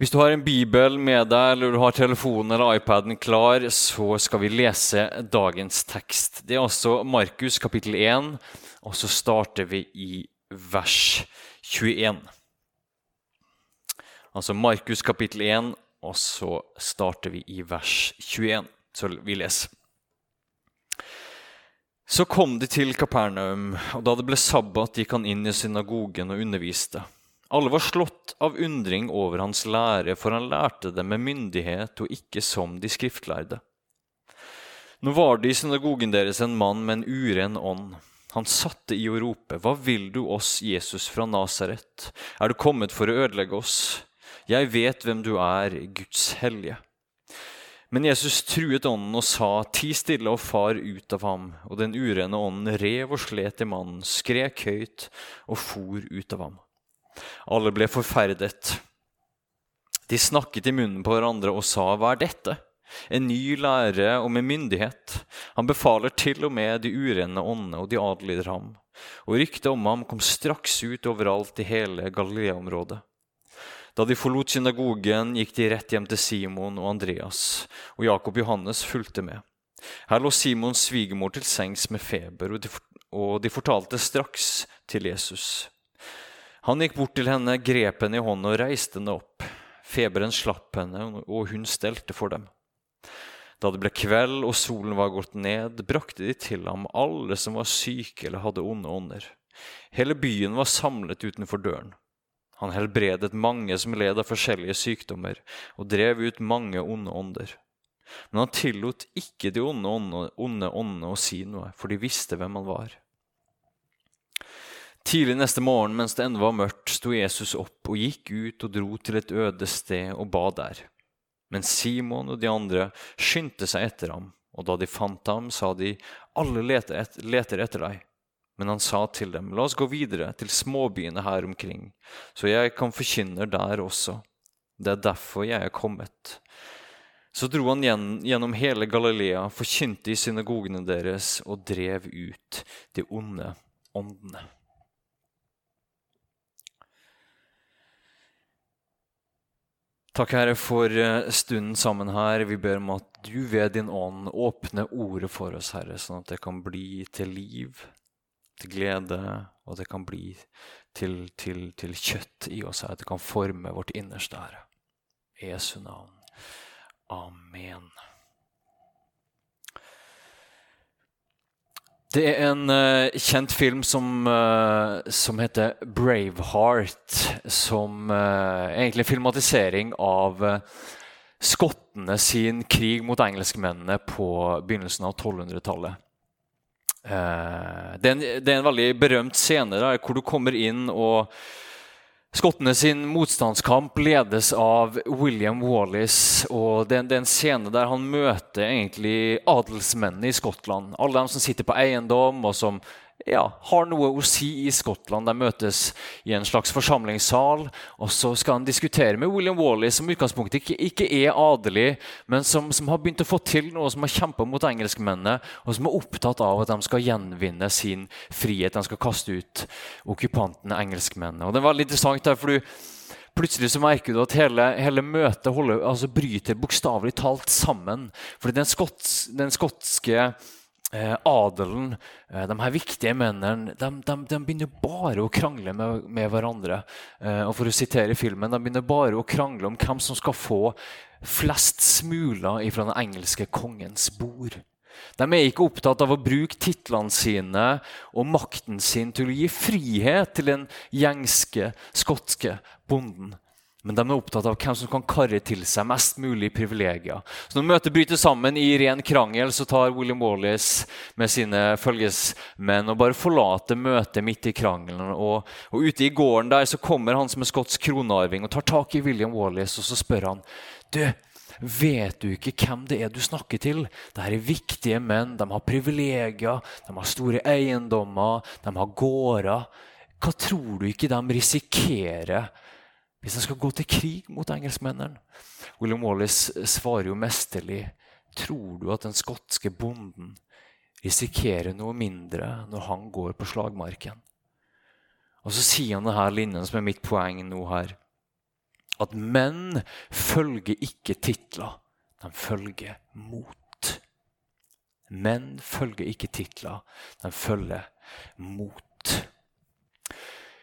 Hvis du har en bibel med deg eller du har telefonen eller iPaden klar, så skal vi lese dagens tekst. Det er altså Markus kapittel 1, og så starter vi i vers 21. Altså Markus kapittel 1, og så starter vi i vers 21. Så vi leser. Så kom de til Kapernaum, og da det ble sabbat, gikk han inn i synagogen og underviste. Alle var slått av undring over hans lære, for han lærte det med myndighet og ikke som de skriftlærde. Nå var det i synagogen deres en mann med en uren ånd. Han satte i å rope, Hva vil du oss, Jesus fra Nasaret? Er du kommet for å ødelegge oss? Jeg vet hvem du er, Guds hellige. Men Jesus truet ånden og sa, Ti stille og far ut av ham. Og den urene ånden rev og slet i mannen, skrek høyt og for ut av ham. Alle ble forferdet. De snakket i munnen på hverandre og sa, 'Hva er dette?' En ny lære og med myndighet. Han befaler til og med de urene åndene, og de adlyder ham. Og ryktet om ham kom straks ut overalt i hele Galilea-området. Da de forlot synagogen, gikk de rett hjem til Simon og Andreas, og Jakob Johannes fulgte med. Her lå Simons svigermor til sengs med feber, og de fortalte straks til Jesus. Han gikk bort til henne, grep henne i hånden og reiste henne opp. Feberen slapp henne, og hun stelte for dem. Da det ble kveld og solen var gått ned, brakte de til ham alle som var syke eller hadde onde ånder. Hele byen var samlet utenfor døren. Han helbredet mange som led av forskjellige sykdommer, og drev ut mange onde ånder. Men han tillot ikke de onde åndene å si noe, for de visste hvem han var. Tidlig neste morgen mens det ennå var mørkt, sto Jesus opp og gikk ut og dro til et øde sted og ba der. Men Simon og de andre skyndte seg etter ham, og da de fant ham, sa de, alle leter, et, leter etter deg. Men han sa til dem, la oss gå videre til småbyene her omkring, så jeg kan forkynne der også. Det er derfor jeg er kommet. Så dro han gjennom hele Galilea, forkynte i synagogene deres og drev ut de onde åndene. Takk, Herre, for eh, stunden sammen her. Vi ber om at du ved din ånd åpner ordet for oss, Herre, sånn at det kan bli til liv, til glede, og det kan bli til, til, til kjøtt i oss, Herre. Det kan forme vårt innerste, Herre. Jesu navn. Amen. Det er en uh, kjent film som, uh, som, heter 'Braveheart', som uh, egentlig er filmatisering av skottene sin krig mot engelskmennene på begynnelsen av 1200-tallet. Det, det, er en veldig berømt scene der, hvor du kommer inn og Skottene sin motstandskamp ledes av William Wallis. og det, er en scene der han møter egentlig adelsmennene i Skottland. Alle de som sitter på eiendom og som ja, har noe å si i Skottland. De møtes i en slags forsamlingssal, og så skal han diskutere med William Wally, som utgangspunktet ikke, ikke er adelig, men som, som, har begynt å få til noe, som har kjempa mot engelskmennene, og som er opptatt av at de skal gjenvinne sin frihet. De skal kaste ut okkupantene, engelskmennene. Og Det er veldig interessant, der, for du, Plutselig så merker du at hele, hele møtet holder, altså bryter bokstavelig talt sammen. Fordi den, skots, den skotske adelen, eh, de her viktige mennene, de, de, de, begynner bare å krangle med, med hverandre. Eh, og for å sitere filmen, De begynner bare å krangle om hvem som skal få flest smuler fra den engelske kongens bord. De er ikke opptatt av å bruke titlene sine og makten sin til å gi frihet til den gjengske skotske bonden. Men de er opptatt av hvem som kan karre til seg mest mulig privilegier. Så Når møtet bryter sammen i ren krangel, så tar William Wallis med sine følgesmenn og bare forlater møtet midt i krangelen. Og, og, Ute i gården der så kommer han som er skotsk kronarving og tar tak i William Wallis og så spør han, du, vet du ikke hvem det er du snakker til? Dette er viktige menn. De har privilegier, de har store eiendommer, de har gårder. Hva tror du ikke de risikerer? Hvis han skal gå til krig mot engelskmennene. William Wallace svarer jo mesterlig. Tror du at den skotske bonden risikerer noe mindre når han går på slagmarken? Og så sier han denne linjen som er mitt poeng nå her. at menn følger ikke titler, de følger mot. Menn følger ikke titler, de følger mot.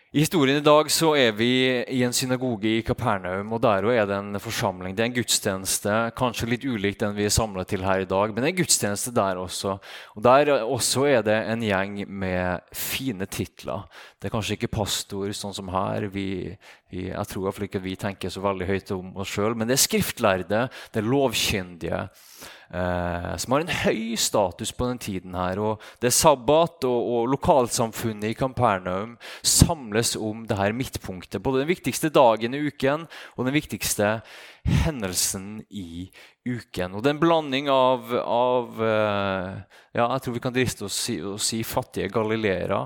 I historien i dag så er vi i en synagoge i Kapernaum. og Der er det en forsamling. Det er en gudstjeneste, kanskje litt ulik den vi er samla til her i dag. Men det er en gudstjeneste der også. Og Der også er det en gjeng med fine titler. Det er kanskje ikke pastor sånn som her. Vi, vi, jeg tror iallfall ikke vi tenker så veldig høyt om oss sjøl. Men det er skriftlærde, det er lovkyndige eh, som har en høy status på den tiden. her. Og det er sabbat, og, og lokalsamfunnet i Kampernaum samles om det her midtpunktet. Både den viktigste dagen i uken og den viktigste hendelsen i uken. Og det er en blanding av, av eh, ja, jeg tror vi kan driste oss si, å si fattige galileere,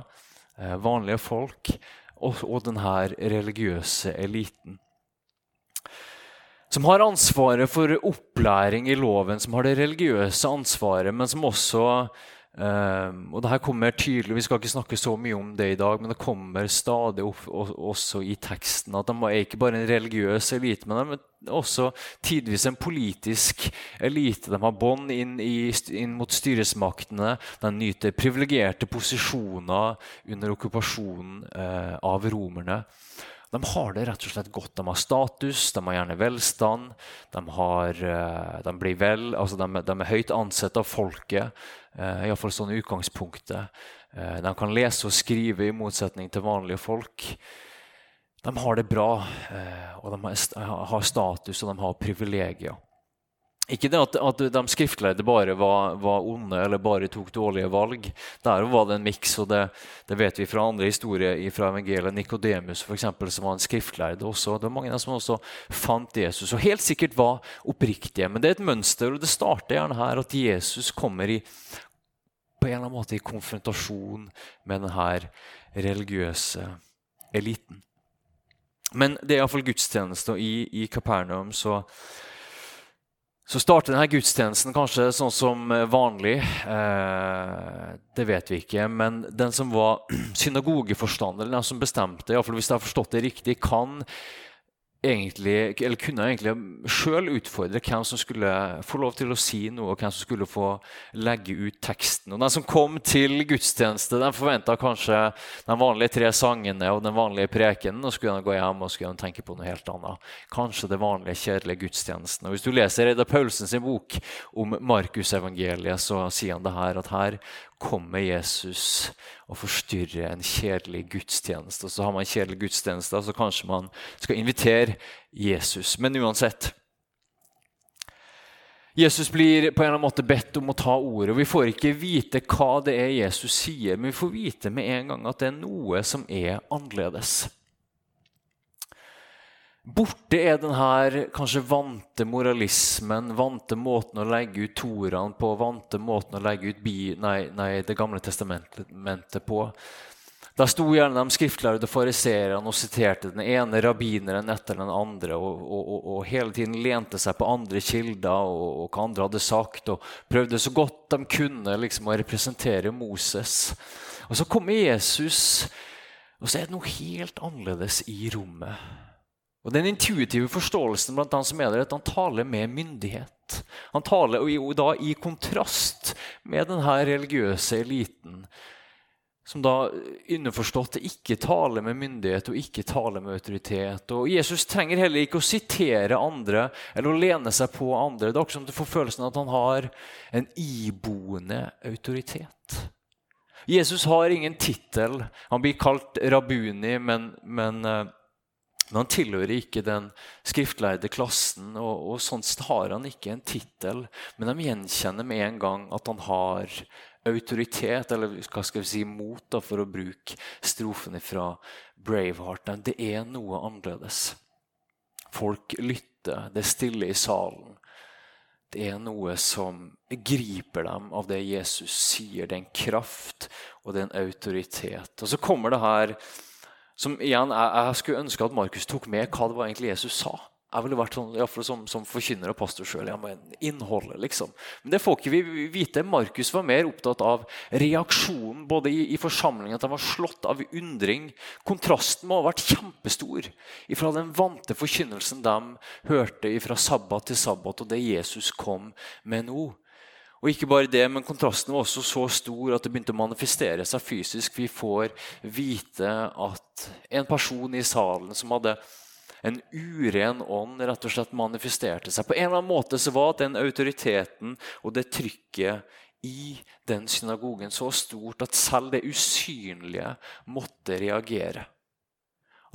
eh, vanlige folk, og, og denne religiøse eliten som har ansvaret for opplæring i loven, som har det religiøse ansvaret, men som også um, og det her kommer tydelig, Vi skal ikke snakke så mye om det i dag, men det kommer stadig opp også i teksten at de er ikke bare en religiøs elite, men de er også tidvis en politisk elite. De har bånd inn, inn, mot styresmaktene. De nyter privilegerte posisjoner under okkupasjonen uh, av romerne. De har det rett og slett godt. De har status, de har gjerne velstand. De, har, eh, de blir vel, altså de, de, er høyt ansett av folket, uh, iallfall sånn utgangspunktet. Eh, de kan lese og skrive, i motsetning til vanlige folk. De har det bra, og de har status og de har privilegier. Ikke det at, at de skriftlærde bare var, var, onde eller bare tok dårlige valg. Der var det en miks, og det, det, vet vi fra andre historier fra evangeliet. Nikodemus, som var en skriftlærde også. Det var mange som også fant Jesus, og helt sikkert var oppriktige. Men det er et mønster, og det starter gjerne her at Jesus kommer i, på en eller annen måte i konfrontasjon med denne religiøse eliten. Men det er iallfall gudstjeneste, og i, i Kapernaum så så starter denne gudstjenesten kanskje sånn som eh, vanlig. Eh, det vet vi ikke. Men den som var synagogeforstander, den som bestemte, i fall hvis jeg har forstått det riktig, kan egentlig, eller kunne egentlig sjøl utfordre hvem som skulle få lov til å si noe, og hvem som skulle få legge ut teksten. Og Den som kom til gudstjeneste, den forventa kanskje de vanlige tre sangene og den vanlige prekenen, og skulle gå hjem og skulle tenke på noe helt annet. Kanskje det vanlige, kjedelige gudstjenesten. Og Hvis du leser Reidar Paulsen sin bok om Markusevangeliet, så sier han det her at her kommer Jesus og forstyrrer en kjedelig gudstjeneste. Og så har man kjedelig gudstjeneste, så kanskje man skal invitere Jesus. Men uansett Jesus blir på en eller annen måte bedt om å ta ordet. og Vi får ikke vite hva det er Jesus sier, men vi får vite med en gang at det er noe som er annerledes. Borte er den her kanskje vante moralismen, vante måten å legge ut toraen på, vante måten å legge ut bi, nei, nei, Det gamle testamentet på. Der sto gjerne de skriftlærde fariseerne og siterte den ene rabbineren etter den andre og, og, og, og, hele tiden lente seg på andre kilder og, hva andre hadde sagt, og prøvde så godt de kunne liksom, å representere Moses. Og Så kommer Jesus, og så er det noe helt annerledes i rommet. Og Den intuitive forståelsen blant han som er der, at han taler med myndighet. Han taler jo da i kontrast med denne religiøse eliten, som da underforstått ikke taler med myndighet og ikke taler med autoritet. Og Jesus trenger heller ikke å sitere andre eller å lene seg på andre. Det er akkurat som du får følelsen av at han har en iboende autoritet. Jesus har ingen tittel. Han blir kalt rabuni, men, men eh, men han tilhører ikke den skriftlærde klassen, og, og sånn har han ikke en tittel. Men de gjenkjenner med en gang at han har autoritet, eller hva skal vi si, mot, da, for å bruke strofen fra Braveheart. Det er noe annerledes. Folk lytter, det er stille i salen. Det er noe som griper dem av det Jesus sier. Det er en kraft, og det er en autoritet. Og så kommer det her som igjen, jeg, jeg skulle ønske at Markus tok med hva det var egentlig Jesus sa. Jeg ville vært sånn, iallfall som, som forkynner og pastor sjøl. Ja, innholdet, liksom. Men det får ikke vi vite. Markus var mer opptatt av reaksjonen både i, i forsamlingen, at de var slått av undring. Kontrasten må ha vært kjempestor fra den vante forkynnelsen de hørte fra sabbat til sabbat, og det Jesus kom med nå. Og ikke bare det, men Kontrasten var også så stor at det begynte å manifestere seg fysisk. Vi får vite at en person i salen som hadde en uren ånd rett og slett manifesterte seg. På en eller annen måte så var den autoriteten og det trykket i den synagogen så stort at selv det usynlige måtte reagere.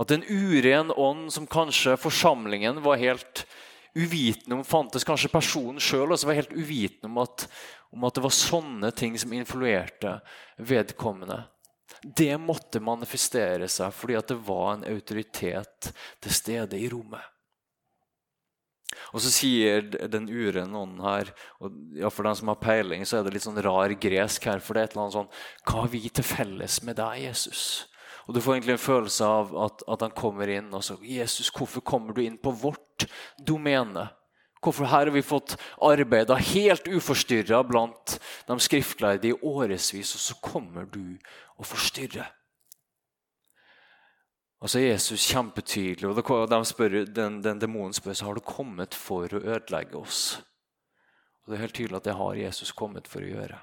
At en uren ånd som kanskje forsamlingen var helt uvitende om fantes, kanskje personen sjøl var helt uvitende om at, om at det var sånne ting som influerte vedkommende. Det måtte manifestere seg fordi at det var en autoritet til stede i rommet. Og så sier den urene ånden her og ja, For den som har peiling, så er det litt sånn rar gresk her. For det er et eller annet sånn Hva har vi til felles med deg, Jesus? Og Du får egentlig en følelse av at, at han kommer inn og så Jesus, hvorfor kommer du inn på vårt domene? Hvorfor her har vi fått arbeida helt uforstyrra blant de skriftlærde i årevis, og så kommer du og forstyrrer? Altså Jesus kjempetydelig, og de spør, den, den demonen spør så har du kommet for å ødelegge oss. Og Det er helt tydelig at det har Jesus kommet for å gjøre.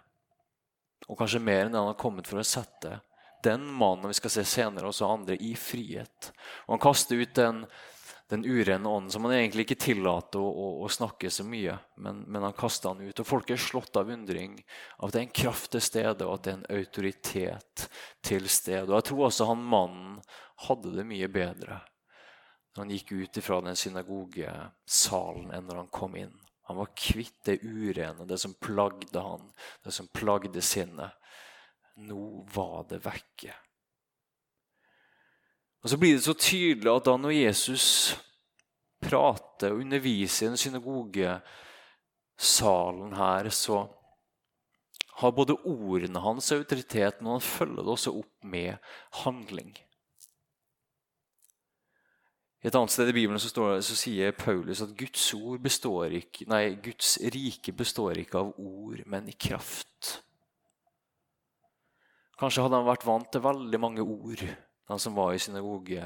Og kanskje mer enn det han har kommet for å sette den mannen vi skal se senere, også andre, i frihet. Og Han kaster ut den den urene ånden, som han egentlig ikke tillater å, å, å snakke så mye. Men, men han kaster han ut. Og folk er slått av undring av at det er en kraft til stede, og at det er en autoritet til stede. Og jeg tror også han mannen hadde det mye bedre når han gikk ut fra den synagogesalen enn når han kom inn. Han var kvitt det urene, det som plagde han, det som plagde sinnet. Nå var det vekke. Og Så blir det så tydelig at da når Jesus prater og underviser i den synagogesalen her, så har både ordene hans autoritet, men han følger det også opp med handling. I et annet sted i Bibelen så, står, så sier Paulus at Guds, ikke, nei, Guds rike består ikke av ord, men i kraft. Kanskje hadde han vært vant til veldig mange ord han som var i synagoge,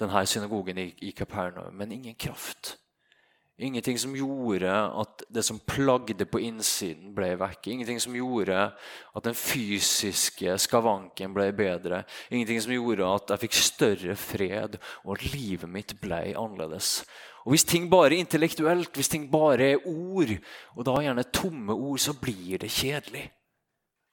denne synagogen i, i Kapernaum, men ingen kraft. Ingenting som gjorde at det som plagde på innsiden, ble vekk. Ingenting som gjorde at den fysiske skavanken ble bedre. Ingenting som gjorde at jeg fikk større fred, og at livet mitt ble annerledes. Og Hvis ting bare er intellektuelt, hvis ting bare er ord, og da gjerne tomme ord, så blir det kjedelig.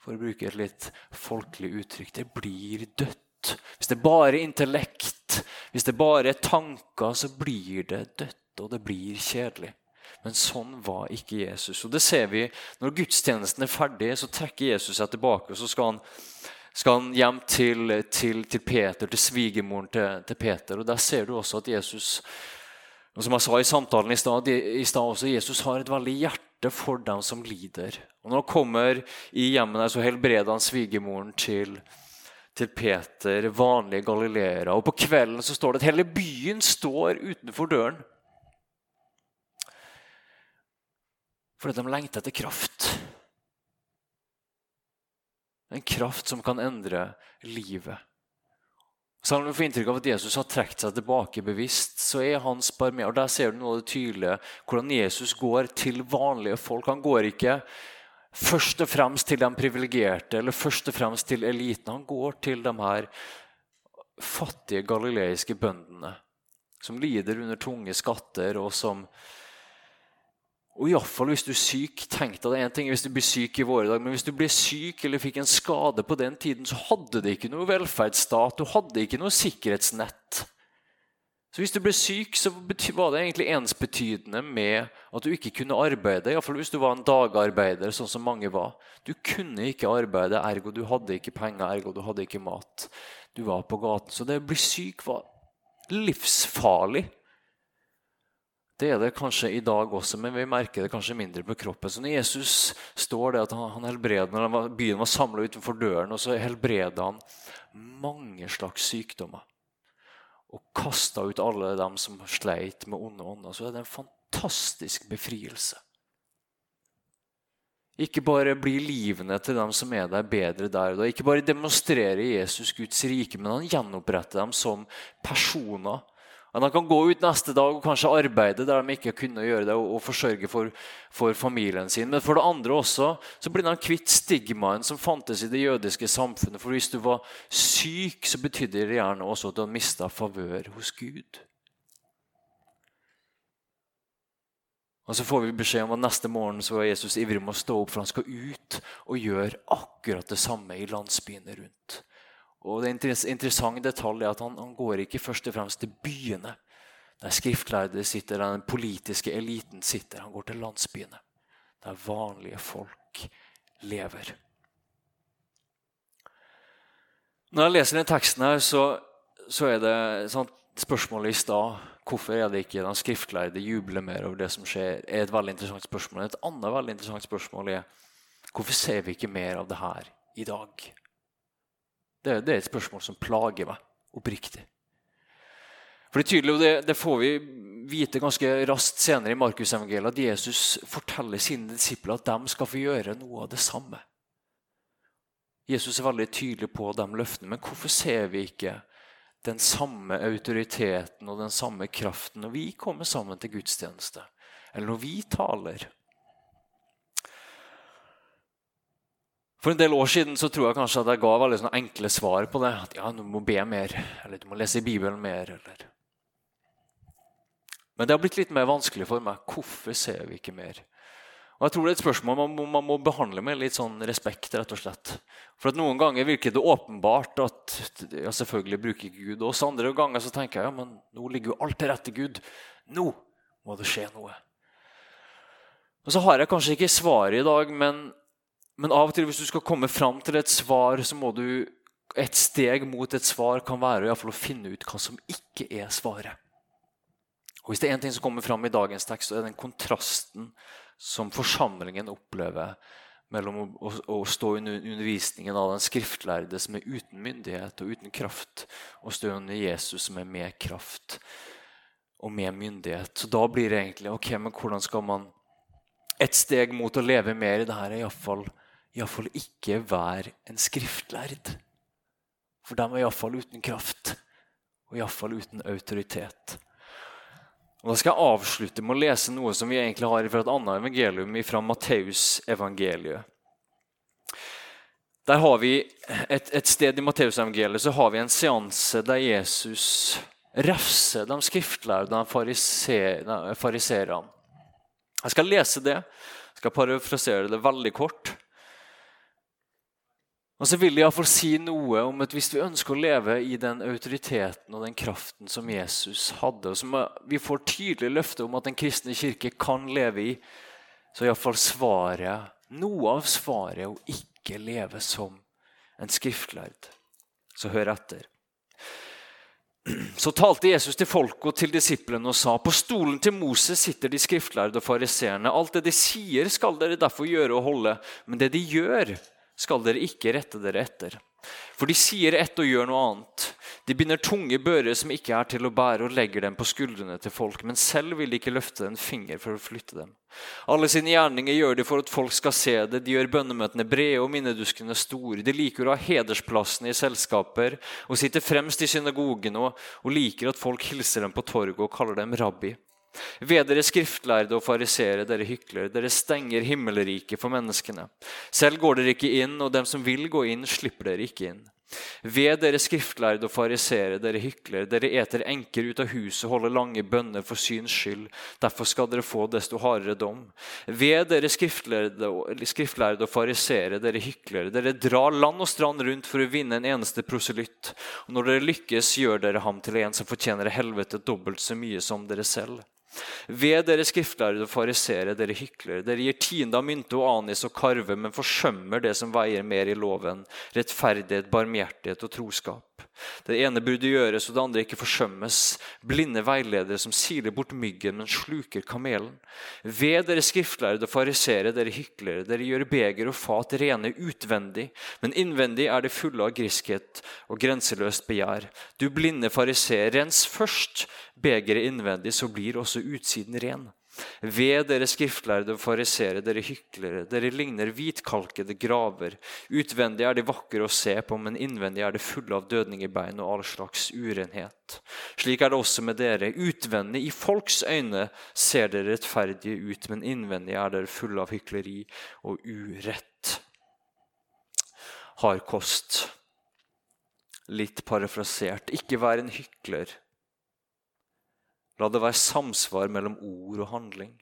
For å bruke et litt folkelig uttrykk det blir dødt hvis det bare er intellekt, hvis det bare er tanker, så blir det dødt, og det blir kjedelig. Men sånn var ikke Jesus. Og det ser vi Når gudstjenesten er ferdig, så trekker Jesus seg tilbake. og så skal han, skal han hjem til, til, til, Peter, til svigermoren til, til, Peter. og Der ser du også at Jesus og som jeg sa i samtalen i stad, også Jesus har et veldig hjerte for dem som lider. Og Når han kommer i hjemmet, der, så helbreder han svigermoren til til Peter, vanlige galileere. Og på kvelden så står det at hele byen står utenfor døren. Fordi de lengter etter kraft. En kraft som kan endre livet. Selv om du får inntrykk av at Jesus har trukket seg tilbake bevisst, så er hans barmé, og Der ser du noe av det tydelige, hvordan Jesus går til vanlige folk. Han går ikke først og fremst til de privilegerte eller først og fremst til eliten. Han går til de her fattige galileiske bøndene som lider under tunge skatter, og som og Iallfall hvis du er syk. Tenk deg en ting hvis du blir syk i våre dag, men hvis du blir syk eller fikk en skade på den tiden, så hadde det ikke noe velferdsstat, du hadde ikke noe sikkerhetsnett. Så Hvis du ble syk, så var det egentlig ensbetydende med at du ikke kunne arbeide. Iallfall hvis du var en dagarbeider, sånn som mange var. Du kunne ikke arbeide, ergo du hadde ikke penger, ergo du hadde ikke mat. Du var på gaten. Så det å bli syk var livsfarlig. Det er det kanskje i dag også, men vi merker det kanskje mindre på kroppen. Så når Jesus står det at han helbreder, når byen var samla utenfor døren, og så helbreder han mange slags sykdommer. og kasta ut alle dem som sleit med onde ånder, så er det en fantastisk befrielse. Ikke bare blir livene til dem som er der, bedre der og da. Ikke bare demonstrerer Jesus Guds rike, men han gjenoppretter dem som personer at han kan gå ut neste dag og kanskje arbeide der de ikke kunne gjøre det, og, forsørge for, for, familien sin. Men for det andre også så blir han kvitt stigmaen som fantes i det jødiske samfunnet. For hvis du var syk, så betydde det gjerne også at du hadde mista favør hos Gud. Og Så får vi beskjed om at neste morgen så er Jesus ivrig med å stå opp, for han skal ut og gjøre akkurat det samme i landsbyene rundt. Og det interessante detalj er at han, han, går ikke først og fremst til byene, der skriftlærde sitter, der den politiske eliten sitter. Han går til landsbyene, der vanlige folk lever. Når jeg leser den teksten, her, så, så er det sånn, spørsmålet i stad hvorfor er det ikke den skriftlærde jubler mer over det som skjer, er et veldig interessant spørsmål. Et annet veldig interessant spørsmål er hvorfor ser vi ikke mer av det her i dag? Det, det, er et spørsmål som plager meg oppriktig. For Det er tydelig, og det, det får vi vite ganske raskt senere i Markusevangeliet, at Jesus forteller sine disipler at de skal få gjøre noe av det samme. Jesus er veldig tydelig på de løftene, men hvorfor ser vi ikke den samme autoriteten og den samme kraften når vi kommer sammen til gudstjeneste, eller når vi taler? For en del år siden så tror jeg kanskje at jeg ga veldig sånne enkle svar på det. At ja, du må be mer, eller du må lese i Bibelen mer. eller... Men det har blitt litt mer vanskelig for meg. Hvorfor ser vi ikke mer? Og jeg tror Det er et spørsmål man må, man må behandle med litt sånn respekt. rett og slett. For at Noen ganger virker det åpenbart at ja, selvfølgelig bruker ikke Gud oss. Andre ganger så tenker jeg ja, men nå ligger jo alt til rette Gud. Nå må det skje noe. Og Så har jeg kanskje ikke svaret i dag, men men av og til hvis du skal komme fram til et svar, så må du Et steg mot et svar kan være i å finne ut hva som ikke er svaret. Og Hvis det er en ting som kommer fram i dagens tekst, så er den kontrasten som forsamlingen opplever mellom å, å stå under undervisningen av den skriftlærde som er uten myndighet og uten kraft, og stå under Jesus som er med kraft og med myndighet. Så da blir det egentlig ok, men hvordan skal man Et steg mot å leve mer i det her er iallfall iallfall ikke være en skriftlærd. For de er iallfall uten kraft, og iallfall uten autoritet. Og Da skal jeg avslutte med å lese noe som vi egentlig har fra et annet evangelium, fra Matteusevangeliet. Der har vi et, et sted i Matteusevangeliet så har vi en seanse der Jesus refser de skriftlærde, de fariseerne. Jeg skal lese det. Jeg skal parafrasere det veldig kort. Og så vil jeg iallfall si noe om at hvis vi ønsker å leve i den autoriteten og den kraften som Jesus hadde, og som vi får tydelig løfte om at den kristne kirke kan leve i, så er iallfall svaret, noe av svaret å ikke leve som en skriftlærd. Så hør etter. Så talte Jesus til folket og til disiplene og sa:" På stolen til Moses sitter de skriftlærde og fariseerne. Alt det de sier, skal dere derfor gjøre og holde, men det de gjør, skal dere ikke rette dere etter. For de sier ett og gjør noe annet. De binder tunge bører som ikke er til å bære, og legger dem på skuldrene til folk, men selv vil de ikke løfte en finger for å flytte dem. Alle sine gjerninger gjør de for at folk skal se det. De gjør bønnemøtene brede og minneduskene store. De liker å ha hedersplassene i selskaper og sitter fremst i synagogene og, og liker at folk hilser dem på torget og kaller dem rabbi. Ved dere skriftlærde og farisere, dere hyklere, dere stenger himmelriket for menneskene. Selv går dere ikke inn, og dem som vil gå inn, slipper dere ikke inn. Ved dere skriftlærde og farisere, dere hyklere, dere eter enker ut av huset og holder lange bønner for syns skyld. Derfor skal dere få desto hardere dom. Ved dere skriftlærde og, farisere, dere hyklere, dere drar land og strand rundt for å vinne en eneste proselytt. Og når dere lykkes, gjør dere ham til en som fortjener helvete dobbelt så mye som dere selv. Ved dere skriftlærere og farisere, dere hyklere, dere gir tiende av mynte og anis og karve, men forsømmer det som veier mer i loven, rettferdighet, barmhjertighet og troskap. Det ene burde gjøres, og det andre ikke forsømmes. Blinde veiledere som siler bort myggen, men sluker kamelen. Ved dere skriftlærde og farisere, dere hyklere, dere gjør beger og fat rene utvendig, men innvendig er det fulle av griskhet og grenseløst begjær. Du blinde fariser, rens først begeret innvendig, så blir også utsiden ren. Ved dere skriftlærde farisere, dere hyklere, dere ligner hvitkalkede graver. Utvendig er de vakre å se på, men innvendig er det fulle av dødning i bein og all slags urenhet. Slik er det også med dere. Utvendig, i folks øyne, ser dere rettferdige ut, men innvendig er dere fulle av hykleri og urett. Hard kost. Litt parafrasert. Ikke vær en hykler La det være samsvar mellom ord og handling.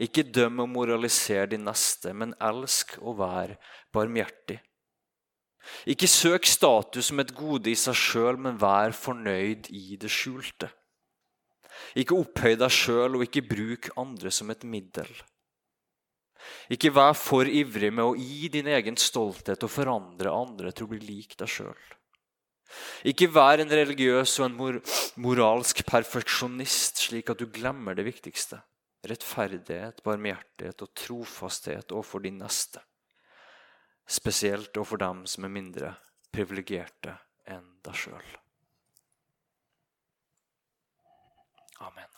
Ikke døm og moraliser din neste, men elsk og vær barmhjertig. Ikke søk status som et gode i seg sjøl, men vær fornøyd i det skjulte. Ikke opphøy deg sjøl, og ikke bruk andre som et middel. Ikke vær for ivrig med å gi din egen stolthet og forandre andre til å bli lik deg sjøl. Ikke vær en religiøs og en mor moralsk perfeksjonist, slik at du glemmer det viktigste. Rettferdighet, barmhjertighet og trofasthet overfor din neste. Spesielt overfor dem som er mindre privilegerte enn deg sjøl. Amen.